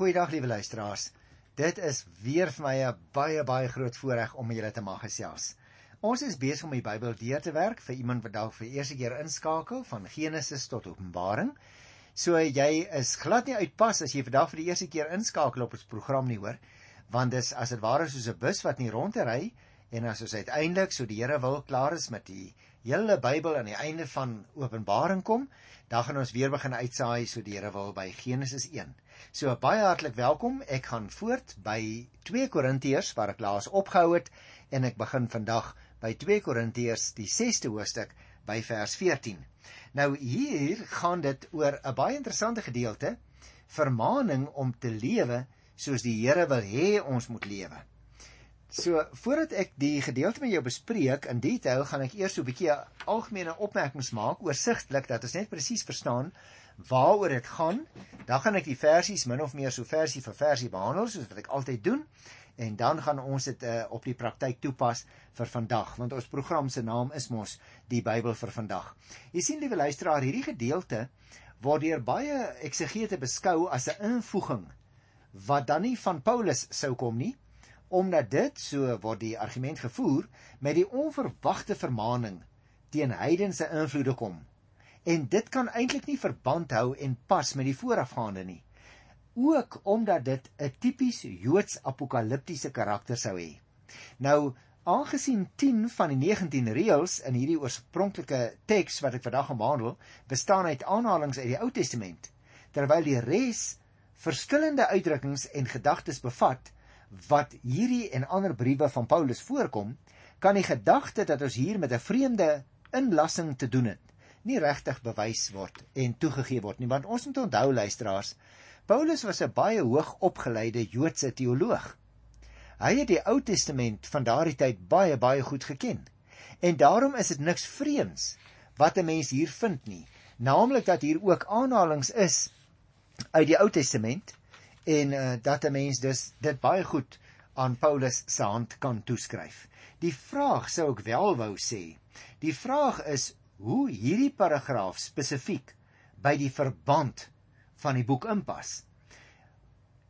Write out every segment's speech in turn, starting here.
Goeiedag liewe luisteraars. Dit is weer vir my 'n baie baie groot voorreg om julle te mag gesels. Ons is besig om die Bybel deur te werk vir iemand wat dalk vir eerste keer inskakel van Genesis tot Openbaring. So jy is glad nie uitpas as jy vandag vir die eerste keer inskakel op ons program nie hoor, want dis as dit ware soos 'n bus wat nie rondry en as ons uiteindelik so die Here wil klaar is met die hele Bybel aan die einde van Openbaring kom, dan gaan ons weer begin uitsaai so die Here wil by Genesis 1. So baie hartlik welkom. Ek gaan voort by 2 Korintiërs waar ek laas opgehou het en ek begin vandag by 2 Korintiërs die 6ste hoofstuk by vers 14. Nou hier gaan dit oor 'n baie interessante gedeelte, vermaaning om te lewe soos die Here wil hê ons moet lewe. So voordat ek die gedeelte met jou bespreek in detail, gaan ek eers so 'n bietjie algemene opmerkings maak oorsigtelik dat ons net presies verstaan waaroor dit gaan. Dan gaan ek die versies min of meer so versie vir versie behandel soos wat ek altyd doen en dan gaan ons dit uh, op die praktyk toepas vir vandag want ons program se naam is mos die Bybel vir vandag. Jy sien liewe luisteraar, hierdie gedeelte word deur baie eksegete beskou as 'n invoeging wat dan nie van Paulus sou kom nie omdat dit so word die argument gevoer met die onverwagte vermaaning teen heidense invloede kom en dit kan eintlik nie verband hou en pas met die voorafgaande nie. Ook omdat dit 'n tipies Joods apokaliptiese karakter sou hê. Nou, aangesien 10 van die 19 reëls in hierdie oorspronklike teks wat ek vandag gaan behandel, bestaan uit aanhalinge uit die Ou Testament, terwyl die res verskillende uitdrukkings en gedagtes bevat wat hierdie en ander briewe van Paulus voorkom, kan die gedagte dat ons hier met 'n vreemde inlassing te doen het nie regtig bewys word en toegegee word nie want ons moet onthou luisteraars Paulus was 'n baie hoog opgeleide Joodse teoloog. Hy het die Ou Testament van daardie tyd baie baie goed geken. En daarom is dit niks vreemds wat 'n mens hier vind nie. Naamlik dat hier ook aanhalinge is uit die Ou Testament en uh, dat 'n mens dus dit baie goed aan Paulus se hand kan toeskryf. Die vraag sou ek wel wou sê. Die vraag is hoe hierdie paragraaf spesifiek by die verband van die boek inpas.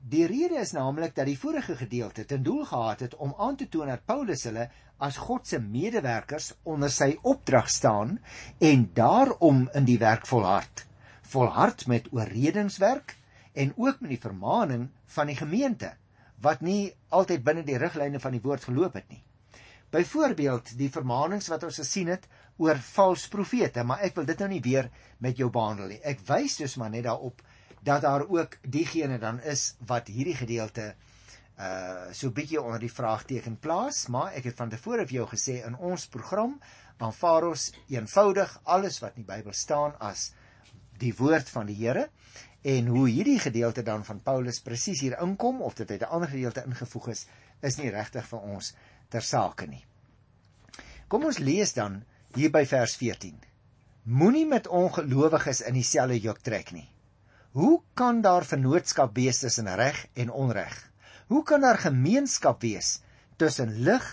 Die rede is naamlik dat die vorige gedeelte ten doel gehad het om aan te toon dat Paulus hulle as God se medewerkers onder sy opdrag staan en daarom in die werk volhard. Volhard met oorredingswerk en ook met die vermaaning van die gemeente wat nie altyd binne die riglyne van die woord geloop het nie. Byvoorbeeld die vermaanings wat ons gesien het oor vals profete, maar ek wil dit nou nie weer met jou behandel nie. Ek wys dus maar net daarop dat daar ook diegene dan is wat hierdie gedeelte uh so bietjie onder die vraagteken plaas, maar ek het van tevore vir jou gesê in ons program aanvaar ons eenvoudig alles wat in die Bybel staan as die woord van die Here en hoe hierdie gedeelte dan van Paulus presies hier inkom of dit uit 'n ander gedeelte ingevoeg is, is nie regtig vir ons ter sake nie. Kom ons lees dan hier by vers 14. Moenie met ongelowiges in dieselfde juk trek nie. Hoe kan daar vennootskap wees tussen reg en onreg? Hoe kan daar gemeenskap wees tussen lig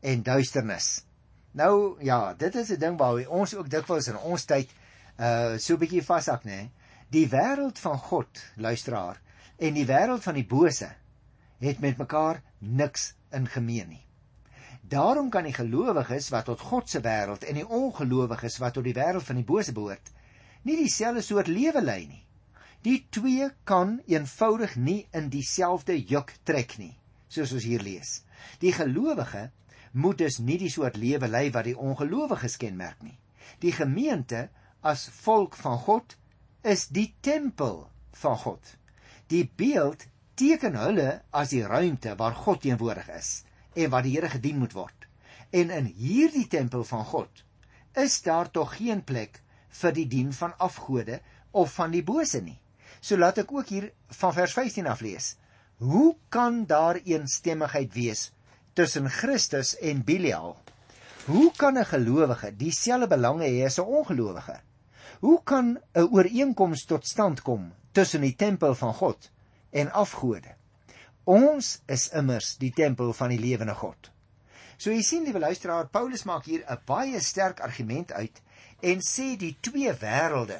en duisternis? Nou ja, dit is 'n ding waar ons ook dikwels in ons tyd uh so 'n bietjie vashak, nê? Die wêreld van God, luisteraar, en die wêreld van die bose het met mekaar niks in gemeen nie. Daarom kan die gelowiges wat tot God se wêreld en die ongelowiges wat tot die wêreld van die bose behoort, nie dieselfde soort lewe lei nie. Die twee kan eenvoudig nie in dieselfde juk trek nie, soos ons hier lees. Die gelowige moet dus nie die soort lewe lei wat die ongelowiges kenmerk nie. Die gemeente as volk van God is die tempel van God. Die beeld teken hulle as die ruimte waar God teenwoordig is en wat die Here gedien moet word. En in hierdie tempel van God is daar tog geen plek vir die dien van afgode of van die bose nie. So laat ek ook hier van vers 15 af lees. Hoe kan daar eensstemmigheid wees tussen Christus en Belial? Hoe kan 'n gelowige dieselfde belange hê as 'n ongelowige? Hoe kan 'n ooreenkoms tot stand kom tussen die tempel van God en afgode? Ons is immers die tempel van die lewende God. So jy sien liewe luisteraar, Paulus maak hier 'n baie sterk argument uit en sê die twee wêrelde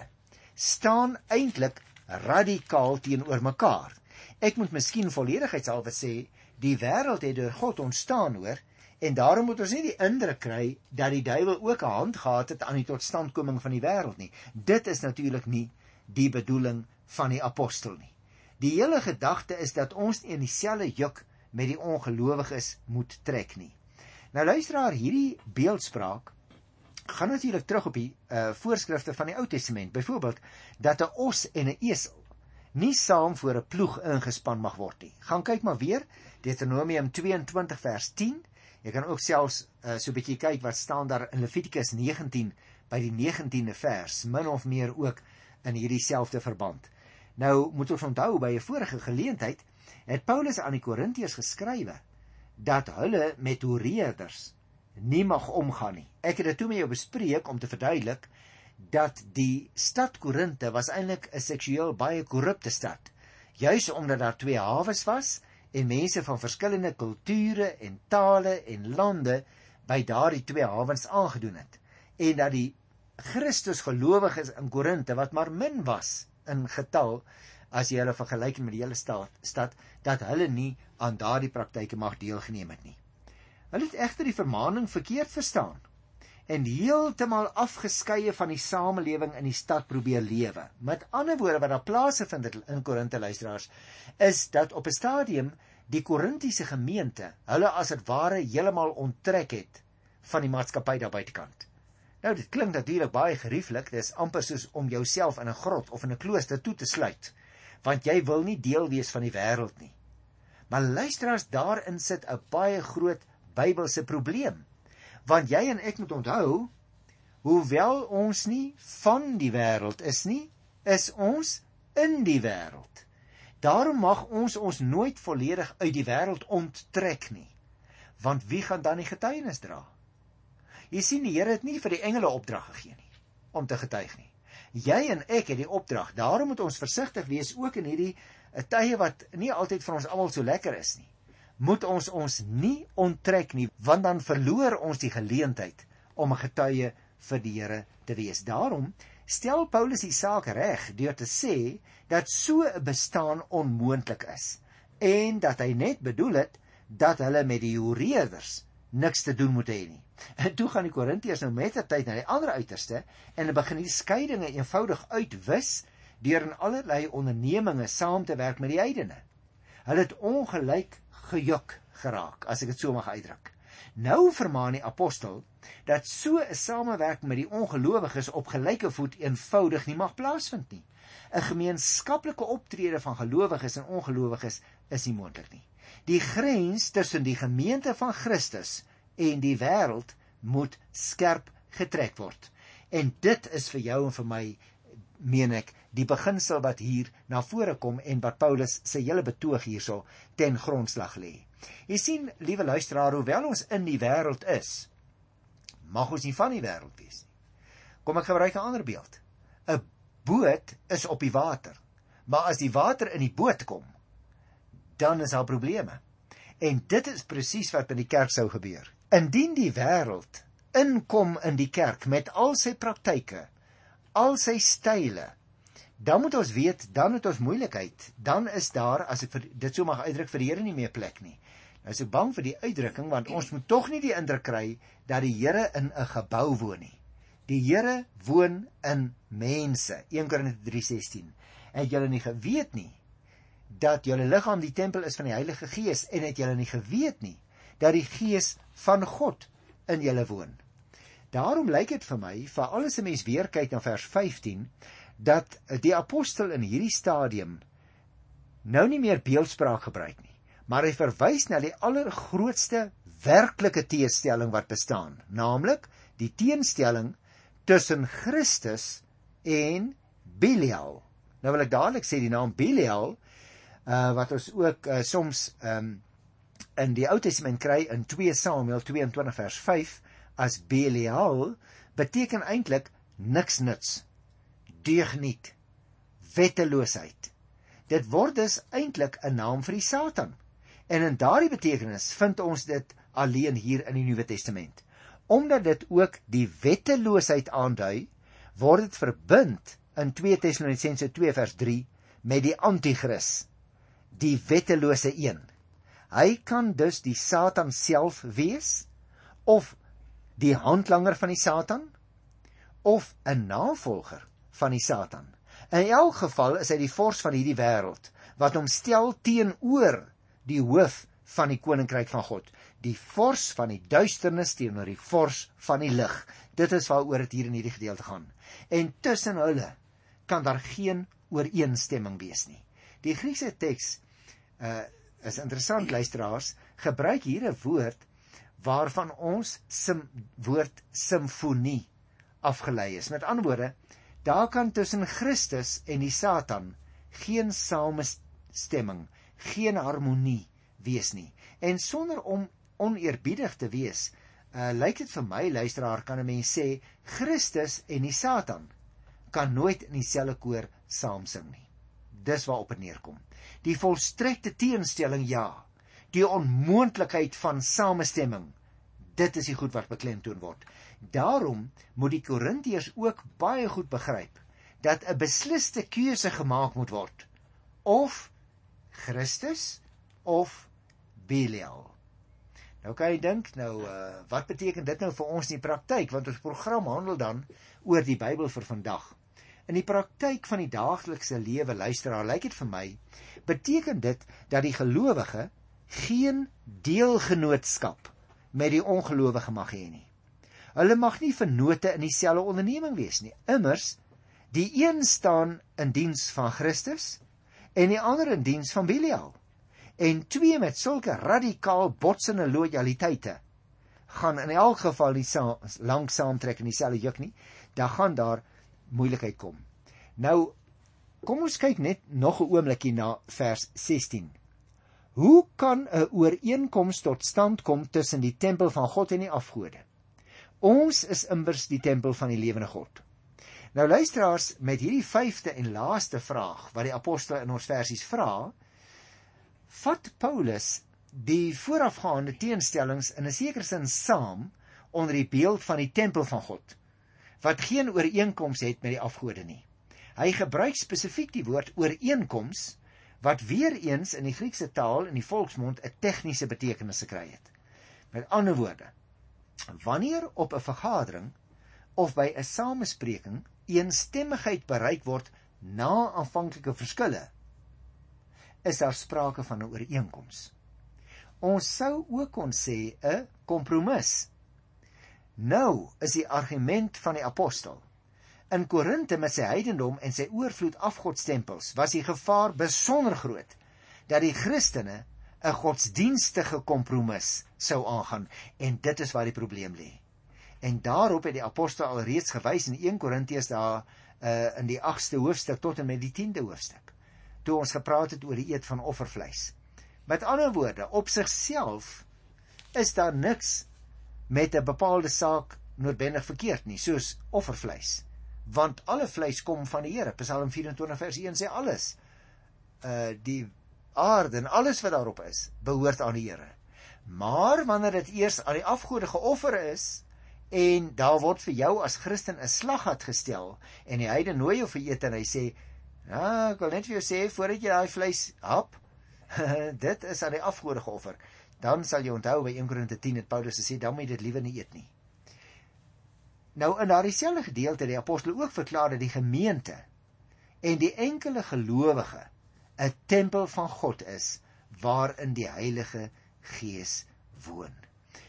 staan eintlik radikaal teenoor mekaar. Ek moet miskien volledigheidshalwe sê, die wêreld het deur God ontstaan, hoor, en daarom moet ons nie die indruk kry dat die duiwel ook 'n hand gehad het aan die totstandkoming van die wêreld nie. Dit is natuurlik nie die bedoeling van die apostel nie. Die hele gedagte is dat ons nie in dieselfde juk met die ongelowiges moet trek nie. Nou luisteraar, hierdie beeldspraak gaan natuurlik terug op die uh voorskrifte van die Ou Testament. Byvoorbeeld dat 'n os en 'n esel nie saam voor 'n ploeg ingespan mag word nie. Gaan kyk maar weer Deuteronomium 22 vers 10. Jy kan ook selfs uh, so 'n bietjie kyk wat staan daar in Levitikus 19 by die 19de vers, min of meer ook in hierdie selfde verband. Nou moet ons onthou by 'n vorige geleentheid het Paulus aan die Korintiërs geskrywe dat hulle met horeerders nie mag omgaan nie. Ek het dit toe met jou bespreek om te verduidelik dat die stad Korinte was eintlik 'n seksueel baie korrupte stad. Juis omdat daar twee hawes was en mense van verskillende kulture en tale en lande by daardie twee hawens aangedoen het en dat die Christus gelowiges in Korinte wat maar min was in getal as jy hulle vergelyk met die hele stad stad dat hulle nie aan daardie praktyke mag deelgeneem het nie. Hulle het egter die vermaaning verkeerd verstaan en heeltemal afgeskeie van die samelewing in die stad probeer lewe. Met ander woorde wat daar plaasvind in Korinte luisteraars is dat op 'n stadium die Korintiese gemeente hulle as dit ware heeltemal onttrek het van die maatskappy daar buitekant. Nou dit klink natuurlik baie gerieflik, dis amper soos om jouself in 'n grot of in 'n klooster toe te sluit, want jy wil nie deel wees van die wêreld nie. Maar luisteraars, daarin sit 'n baie groot Bybelse probleem want jy en ek moet onthou hoewel ons nie van die wêreld is nie is ons in die wêreld daarom mag ons ons nooit volledig uit die wêreld onttrek nie want wie gaan dan die getuienis dra jy sien die Here het nie vir die engele opdrag gegee nie om te getuig nie jy en ek het die opdrag daarom moet ons versigtig wees ook in hierdie eh, tye wat nie altyd vir ons almal so lekker is nie moet ons ons nie onttrek nie want dan verloor ons die geleentheid om 'n getuie vir die Here te wees. Daarom stel Paulus die saak reg deur te sê dat so 'n bestaan onmoontlik is en dat hy net bedoel het dat hulle met die Jureërders niks te doen moet hê nie. En toe gaan die Korintiërs nou met tyd na die ander uiterste en hulle begin die skeidinge eenvoudig uitwis deur in allerlei ondernemings saam te werk met die heidene. Hulle het ongelyk gejuk geraak, as ek dit so mag uitdruk. Nou vermaan die apostel dat so 'n samewerking met die ongelowiges op gelyke voet eenvoudig nie mag plaasvind nie. 'n Gemeenskaplike optrede van gelowiges en ongelowiges is nie moontlik nie. Die grens tussen die gemeente van Christus en die wêreld moet skerp getrek word. En dit is vir jou en vir my meen ek die beginsel wat hier na vore kom en wat Paulus se hele betoog hierso ten grondslag lê. Jy sien, liewe luisteraar, hoewel ons in die wêreld is, mag ons nie van die wêreld wees nie. Kom ek gebruik 'n ander beeld. 'n Boot is op die water, maar as die water in die boot kom, dan is daar probleme. En dit is presies wat in die kerk sou gebeur. Indien die wêreld inkom in die kerk met al sy praktyke, al sy style, dan moet ons weet dan het ons moeilikheid. Dan is daar as ek vir, dit so mag uitdruk vir die Here nie meer plek nie. Nou is ek bang vir die uitdrukking want ons moet tog nie die indruk kry dat die Here in 'n gebou woon nie. Die Here woon in mense. 1 Korintiërs 3:16. Het julle nie geweet nie dat julle liggaam die tempel is van die Heilige Gees en het julle nie geweet nie dat die Gees van God in julle woon. Daarom lyk dit vir my, veral as 'n mens weer kyk na vers 15, dat die apostel in hierdie stadium nou nie meer beeldspraak gebruik nie, maar hy verwys na die allergrootste werklike teestelling wat bestaan, naamlik die teenstelling tussen Christus en Belial. Nou wil ek dadelik sê die naam Belial uh wat ons ook uh, soms um in die Ou Testament kry in 2 Samuel 22 vers as Belial beteken eintlik niks nuts, deugniet, wetteloosheid. Dit word dus eintlik 'n naam vir die Satan. En in daardie betekenis vind ons dit alleen hier in die Nuwe Testament. Omdat dit ook die wetteloosheid aandui, word dit verbind in 2 Tessalonisense 2 vers 3 met die anti-kris. die wettelose een. Hy kan dus die Satan self wees of die handlanger van die Satan of 'n navolger van die Satan. In elk geval is hy die vors van hierdie wêreld wat hom stel teenoor die hoof van die koninkryk van God, die vors van die duisternis teenoor die vors van die lig. Dit is waaroor dit hier in hierdie gedeelte gaan. En tussen hulle kan daar geen ooreenstemming wees nie. Die Griekse teks uh is interessant luisteraars, gebruik hier 'n woord waarvan ons sim woord simfonie afgelei is. Met ander woorde, daar kan tussen Christus en die Satan geen samestemming, geen harmonie wees nie. En sonder om oneerbiedig te wees, uh lyk dit vir my luisteraar kan 'n mens sê Christus en die Satan kan nooit in dieselfde koor saam sing nie. Dis waarop dit neerkom. Die volstrekte teenstelling ja, die onmoontlikheid van samestemming. Dit is die goed wat beklemtoon word. Daarom moet die Korintiërs ook baie goed begryp dat 'n besliste keuse gemaak moet word of Christus of Belial. Nou kan jy dink nou uh, wat beteken dit nou vir ons in die praktyk want ons program handel dan oor die Bybel vir vandag. In die praktyk van die daaglikse lewe luisteraar lyk dit vir my beteken dit dat die gelowige geen deelgenootskap met die ongelowige mag hê nie. Hulle mag nie vennote in dieselfde onderneming wees nie. Immers die een staan in diens van Christus en die ander in diens van Belial. En twee met sulke radikaal botsende lojaliteite gaan in elk geval nie lank saamtrek in dieselfde juk nie. Dan gaan daar moeilikheid kom. Nou kom ons kyk net nog 'n oombliekie na vers 16. Hoe kan 'n ooreenkoms tot stand kom tussen die tempel van God en die afgode? Ons is immers die tempel van die lewende God. Nou luisteraars, met hierdie vyfde en laaste vraag wat die apostel in ons versies vra, vat Paulus die voorafgaande teenstellings in 'n sekere sin saam onder die beeld van die tempel van God wat geen ooreenkoms het met die afgode nie. Hy gebruik spesifiek die woord ooreenkoms wat weer eens in die Griekse taal in die volksmond 'n tegniese betekenis gekry het. Met ander woorde, wanneer op 'n vergadering of by 'n samespreking eensstemmigheid bereik word na aanvanklike verskille, is daar sprake van 'n ooreenkoms. Ons sou ook kon sê 'n kompromis Nou is die argument van die apostel. In Korinte met sy heidendom en sy oorvloed afgodstempels was die gevaar besonder groot dat die Christene 'n godsdienstige kompromis sou aangaan en dit is waar die probleem lê. En daarop het die apostel alreeds gewys in 1 Korintiërs daar uh, in die 8ste hoofstuk tot en met die 10de hoofstuk. Toe ons gepraat het oor die eet van offervleis. Met ander woorde, op sigself is daar niks met 'n bepaalde saak noodwendig verkeerd nie, soos offervleis. Want alle vleis kom van die Here. Psalm 24 vers 1 sê alles. Uh die aarde en alles wat daarop is, behoort aan die Here. Maar wanneer dit eers aan die afgode geoffer is en daar word vir jou as Christen 'n slaggat gestel en die heide nooi jou vir ete en hy sê, "Ja, ek wil net vir jou sê voordat jy daai vleis hap, dit is aan die afgode geoffer." Dan sal jy onthou by 1 Korinte 10 het Paulus gesê dan moet jy dit liewer nie eet nie. Nou in daardie selfde gedeelte het die apostel ook verklaar dat die gemeente en die enkele gelowige 'n tempel van God is waarin die Heilige Gees woon.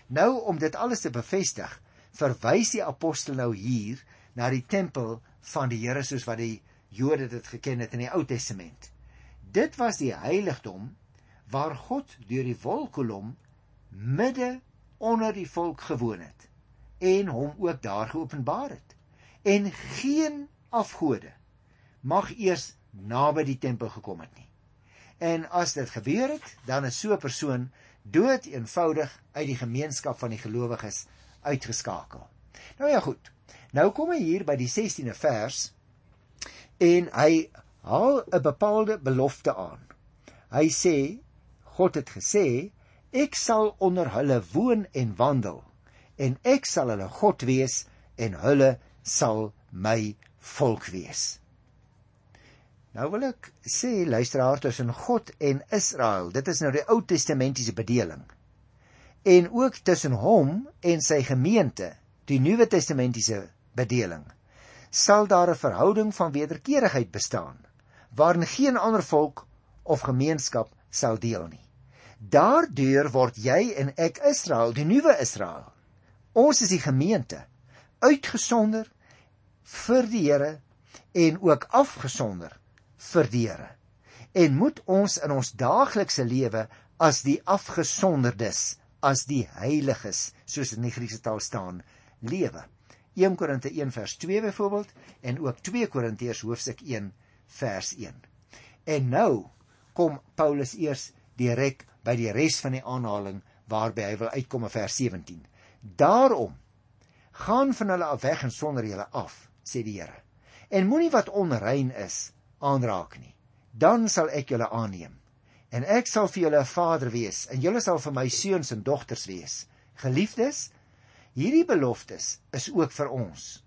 Nou om dit alles te bevestig, verwys die apostel nou hier na die tempel van die Here soos wat die Jode dit geken het in die Ou Testament. Dit was die heiligdom waar God deur die wolkkolom midde onder die volk gewoon het en hom ook daar geopenbaar het. En geen afgode mag eers naby die tempel gekom het nie. En as dit gebeur het, dan is so 'n persoon dood eenvoudig uit die gemeenskap van die gelowiges uitgeskakel. Nou ja goed. Nou kom hy hier by die 16de vers en hy haal 'n bepaalde belofte aan. Hy sê God het gesê, ek sal onder hulle woon en wandel en ek sal hulle God wees en hulle sal my volk wees. Nou wil ek sê luisteraar tussen God en Israel, dit is nou die Ou Testamentiese bedeling. En ook tussen hom en sy gemeente, die Nuwe Testamentiese bedeling, sal daar 'n verhouding van wederkerigheid bestaan waarin geen ander volk of gemeenskap sal deel nie. Daardeur word jy en ek Israel, die nuwe Israel. Ons is die gemeente, uitgesonder vir die Here en ook afgesonder vir die Here. En moet ons in ons daaglikse lewe as die afgesonderdes, as die heiliges, soos in die Griekse taal staan, lewe. 1 Korinte 1 vers 2 byvoorbeeld en ook 2 Korintiërs hoofstuk 1 vers 1. En nou kom Paulus eers direk by die res van die aanhaling waarby hy wil uitkom in vers 17. Daarom gaan van hulle af weg en sonder julle af, sê die Here. En moenie wat onrein is aanraak nie. Dan sal ek julle aanneem. En ek sal vir julle 'n vader wees en julle sal vir my seuns en dogters wees. Geliefdes, hierdie beloftes is ook vir ons.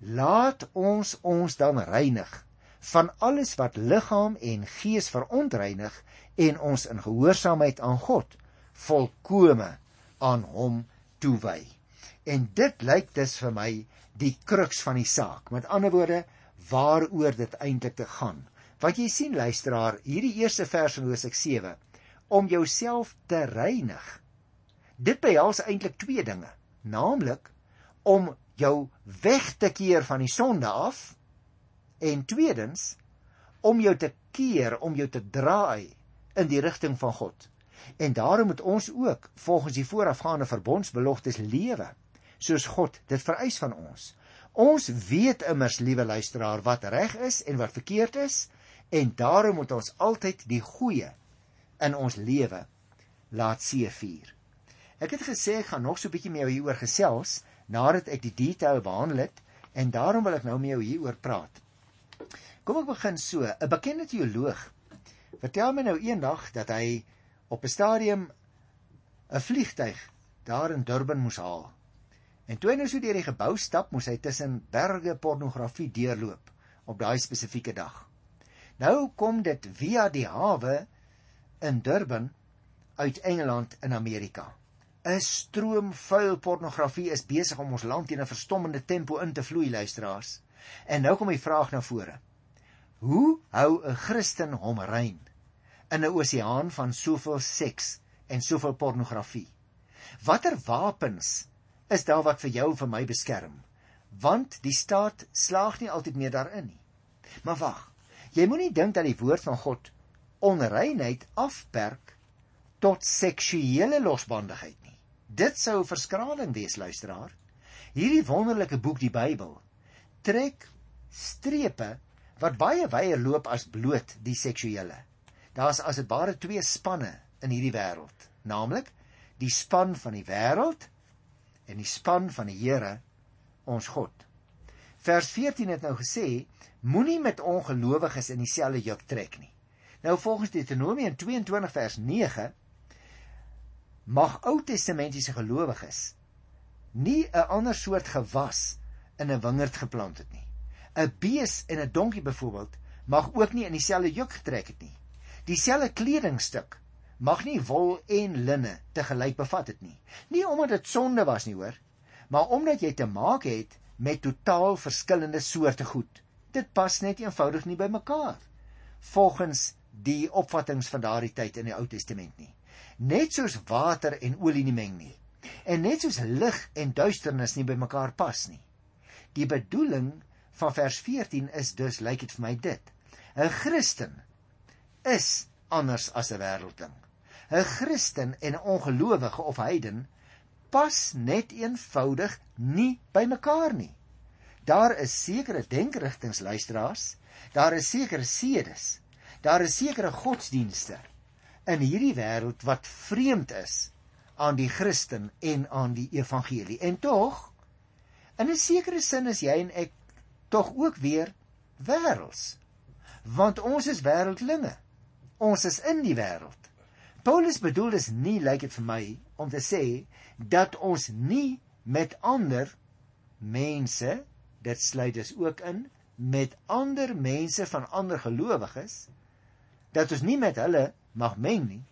Laat ons ons dan reinig van alles wat liggaam en gees verontreinig en ons in gehoorsaamheid aan God volkome aan hom toewy. En dit lyk dus vir my die kruks van die saak. Met ander woorde, waaroor dit eintlik te gaan. Wat jy sien luisteraar, hierdie eerste vers in Hosea 7 om jouself te reinig. Dit behels eintlik twee dinge, naamlik om jou weg te keer van die sonde af en tweedens om jou te keer, om jou te draai in die rigting van God. En daarom moet ons ook volgens die voorafgaande verbondsbeloftes lewe soos God dit vereis van ons. Ons weet immers, liewe luisteraar, wat reg is en wat verkeerd is en daarom moet ons altyd die goeie in ons lewe laat seëvier. Ek het gesê ek gaan nog so 'n bietjie met jou hieroor gesels nadat ek die detail behandel het en daarom wil ek nou met jou hieroor praat. Kom ek begin so. 'n Bekende teoloog vertel my nou eendag dat hy op 'n stadium 'n vliegtyg daar in Durban moes haal. En toe hy nou so deur die gebou stap, moes hy tussen berge pornografie deurloop op daai spesifieke dag. Nou kom dit via die hawe in Durban uit Engeland in Amerika. 'n Stroom vuil pornografie is besig om ons land in 'n verstommende tempo in te vloei, luisteraars. En nou kom die vraag na vore. Hoe hou 'n Christen hom rein in 'n oseaan van soveel seks en soveel pornografie? Watter wapens is daar wat vir jou en vir my beskerm? Want die staat slaag nie altyd meer daarin nie. Maar wag, jy moenie dink dat die woord van God onreinheid afperk tot seksuele losbandigheid nie. Dit sou verskraling wees, luisteraar. Hierdie wonderlike boek, die Bybel, trek strepe wat baie wyer loop as bloot die seksuele. Daar's as dit ware twee spanne in hierdie wêreld, naamlik die span van die wêreld en die span van die Here, ons God. Vers 14 het nou gesê, moenie met ongelowiges in dieselfde juk trek nie. Nou volgens Deuteronomium 22 vers 9 mag Ou Testamentiese gelowiges nie 'n ander soort gewas in 'n wingerd geplant het nie. 'n bees en 'n donkie byvoorbeeld mag ook nie in dieselfde juk getrek het nie. Dieselfde kledingstuk mag nie wol en linne te gelyk bevat het nie. Nie omdat dit sonde was nie, hoor, maar omdat jy te maak het met totaal verskillende soorte goed. Dit pas net eenvoudig nie by mekaar volgens die opvattinge van daardie tyd in die Ou Testament nie. Net soos water en olie nie meng nie. En net soos lig en duisternis nie by mekaar pas nie. Die bedoeling van vers 14 is dus lyk dit vir my dit. 'n Christen is anders as 'n wêreldling. 'n Christen en 'n ongelowige of heiden pas net eenvoudig nie by mekaar nie. Daar is sekere denkerigtings luisteraars, daar is sekere sedes, daar is sekere godsdienste in hierdie wêreld wat vreemd is aan die Christen en aan die evangelie. En tog in 'n sekere sin is jy en ek tog ook weer wêrelds. Want ons is wêreldlinge. Ons is in die wêreld. Paulus bedoel dit nie lyk dit vir my om te sê dat ons nie met ander mense, dit sluit dus ook in met ander mense van ander gelowiges dat ons nie met hulle mag meng nie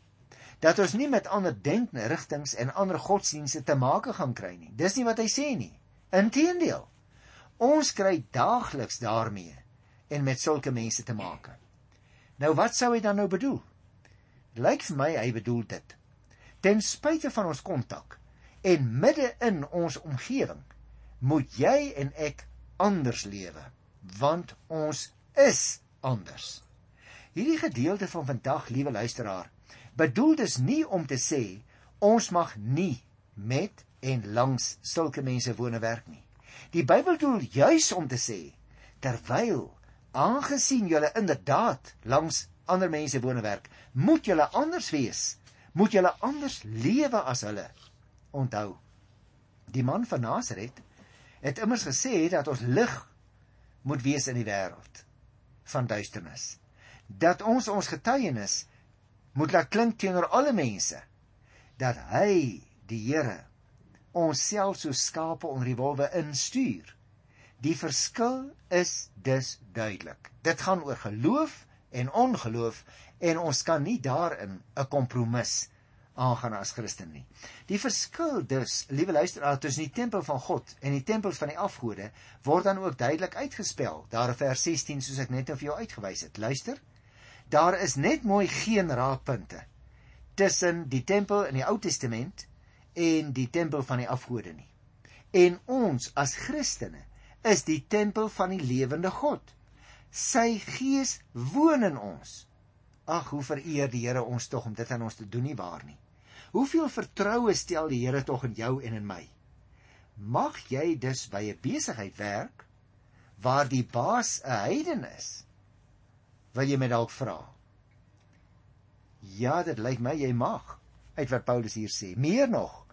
dat ons nie met ander denkrigtings en ander godsdienste te make gaan kry nie dis nie wat hy sê nie inteendeel ons kry daagliks daarmee en met sulke mense te make. Nou wat sou hy dan nou bedoel? Lyk vir my hy bedoel dit. Ten spyte van ons kontak en midde in ons omgewing moet jy en ek anders lewe want ons is anders. Hierdie gedeelte van vandag, liewe luisteraar, bedoel dus nie om te sê ons mag nie met en langs sulke mense woon en werk nie. Die Bybel bedoel juis om te sê terwyl aangesien julle inderdaad langs ander mense woon en werk, moet julle anders wees, moet julle anders lewe as hulle. Onthou, die man van Nasaret het immers gesê dat ons lig moet wees in die wêreld van duisternis. Dat ons ons getuienis moet laat klink teenoor alle mense dat hy, die Here, ons self so skape onder die wolwe instuur. Die verskil is dus duidelik. Dit gaan oor geloof en ongeloof en ons kan nie daarin 'n kompromis aangaan as Christen nie. Die verskil dus, liewe luisteraars, tussen die tempel van God en die tempels van die afgode word dan ook duidelik uitgespel. Daar in vers 16 soos ek net nou vir jou uitgewys het. Luister. Daar is net mooi geen raakpunte tussen die tempel in die Ou Testament en die tempel van die afgode nie. En ons as Christene is die tempel van die lewende God. Sy Gees woon in ons. Ag, hoe vereer die Here ons tog om dit aan ons te doen nie waar nie. Hoeveel vertroue stel die Here tog in jou en in my? Mag jy dus by 'n besigheid werk waar die baas 'n heiden is? Wil jy my dalk vra? Ja, dit lyk my jy mag. Uit wat Paulus hier sê. Meer nog,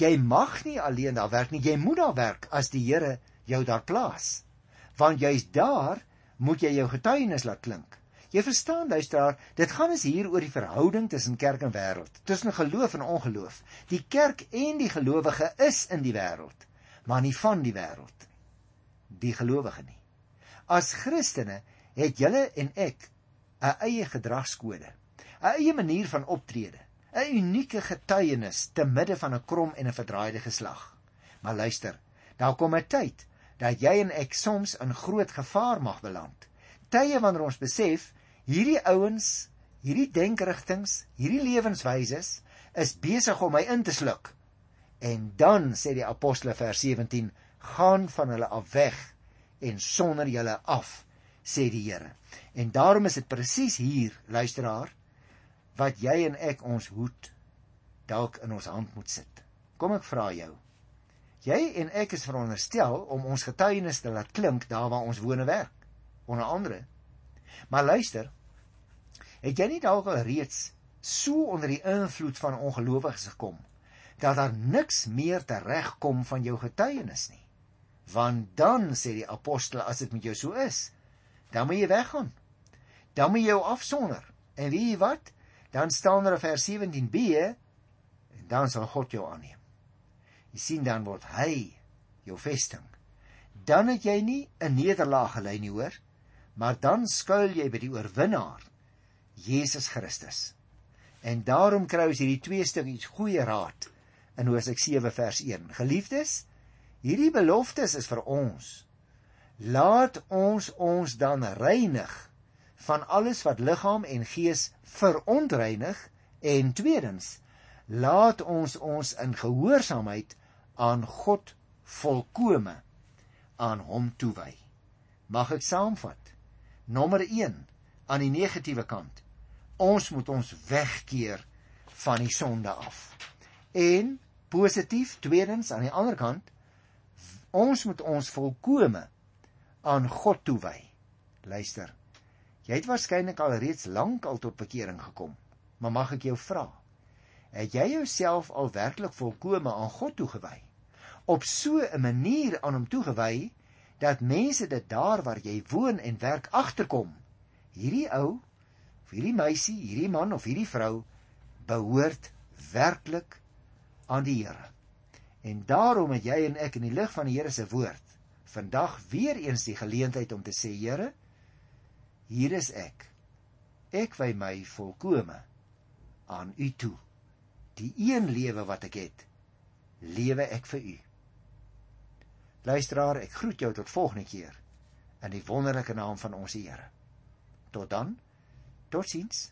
jy mag nie alleen daar werk nie, jy moet daar werk as die Here jou daar plaas. Want jy's daar, moet jy jou getuienis laat klink. Jy verstaan luisteraar, dit gaan is hier oor die verhouding tussen kerk en wêreld, tussen geloof en ongeloof. Die kerk en die gelowige is in die wêreld, maar nie van die wêreld. Die gelowige nie. As Christene het julle en ek 'n eie gedragskode, 'n eie manier van optrede, 'n unieke getuienis te midde van 'n krom en 'n verdraaide geslag. Maar luister, daar kom 'n tyd dat jy en ek soms in groot gevaar mag beland. Tye wanneer ons besef hierdie ouens, hierdie denkerigtings, hierdie lewenswyses is besig om my in te sluk. En dan sê die apostel vers 17, gaan van hulle af weg en sonder julle af, sê die Here. En daarom is dit presies hier, luisteraar, wat jy en ek ons hoed dalk in ons hand moet sit. Kom ek vra jou. Jy en ek is veronderstel om ons getuienis te laat klink daar waar ons woon en werk, onder andere. Maar luister, Het jy nie dalk al reeds so onder die invloed van ongelowiges gekom dat daar niks meer teregkom van jou getuienis nie? Want dan sê die apostel as dit met jou so is, dan moet jy weggaan. Dan moet jy jou afsonder. En jy wat? Dan staan daar in vers 17b en dan sal God jou aanneem. Jy sien dan word hy jou vesting. Dan het jy nie 'n nederlaag gelei nie hoor, maar dan skuil jy by die oorwinnaar Jesus Christus. En daarom kry ons hierdie twee stukkies goeie raad in Hosea 7 vers 1. Geliefdes, hierdie beloftes is vir ons. Laat ons ons dan reinig van alles wat liggaam en gees verontreinig en tweedens laat ons ons in gehoorsaamheid aan God volkome aan hom toewy. Mag ek saamvat? Nommer 1 aan die negatiewe kant ons moet ons wegkeer van die sonde af. En positief tweedens aan die ander kant ons moet ons volkome aan God toewy. Luister. Jy het waarskynlik al reeds lank al tot bekering gekom, maar mag ek jou vra? Het jy jouself al werklik volkome aan God toegewy? Op so 'n manier aan hom toegewy dat mense dit daar waar jy woon en werk agterkom. Hierdie ou hierdie meisie, hierdie man of hierdie vrou behoort werklik aan die Here. En daarom het jy en ek in die lig van die Here se woord vandag weer eens die geleentheid om te sê Here, hier is ek. Ek wy my volkome aan U toe. Die een lewe wat ek het, lewe ek vir U. Luisteraar, ek groet jou tot volgende keer in die wonderlike naam van ons Here. Tot dan. Totsiens.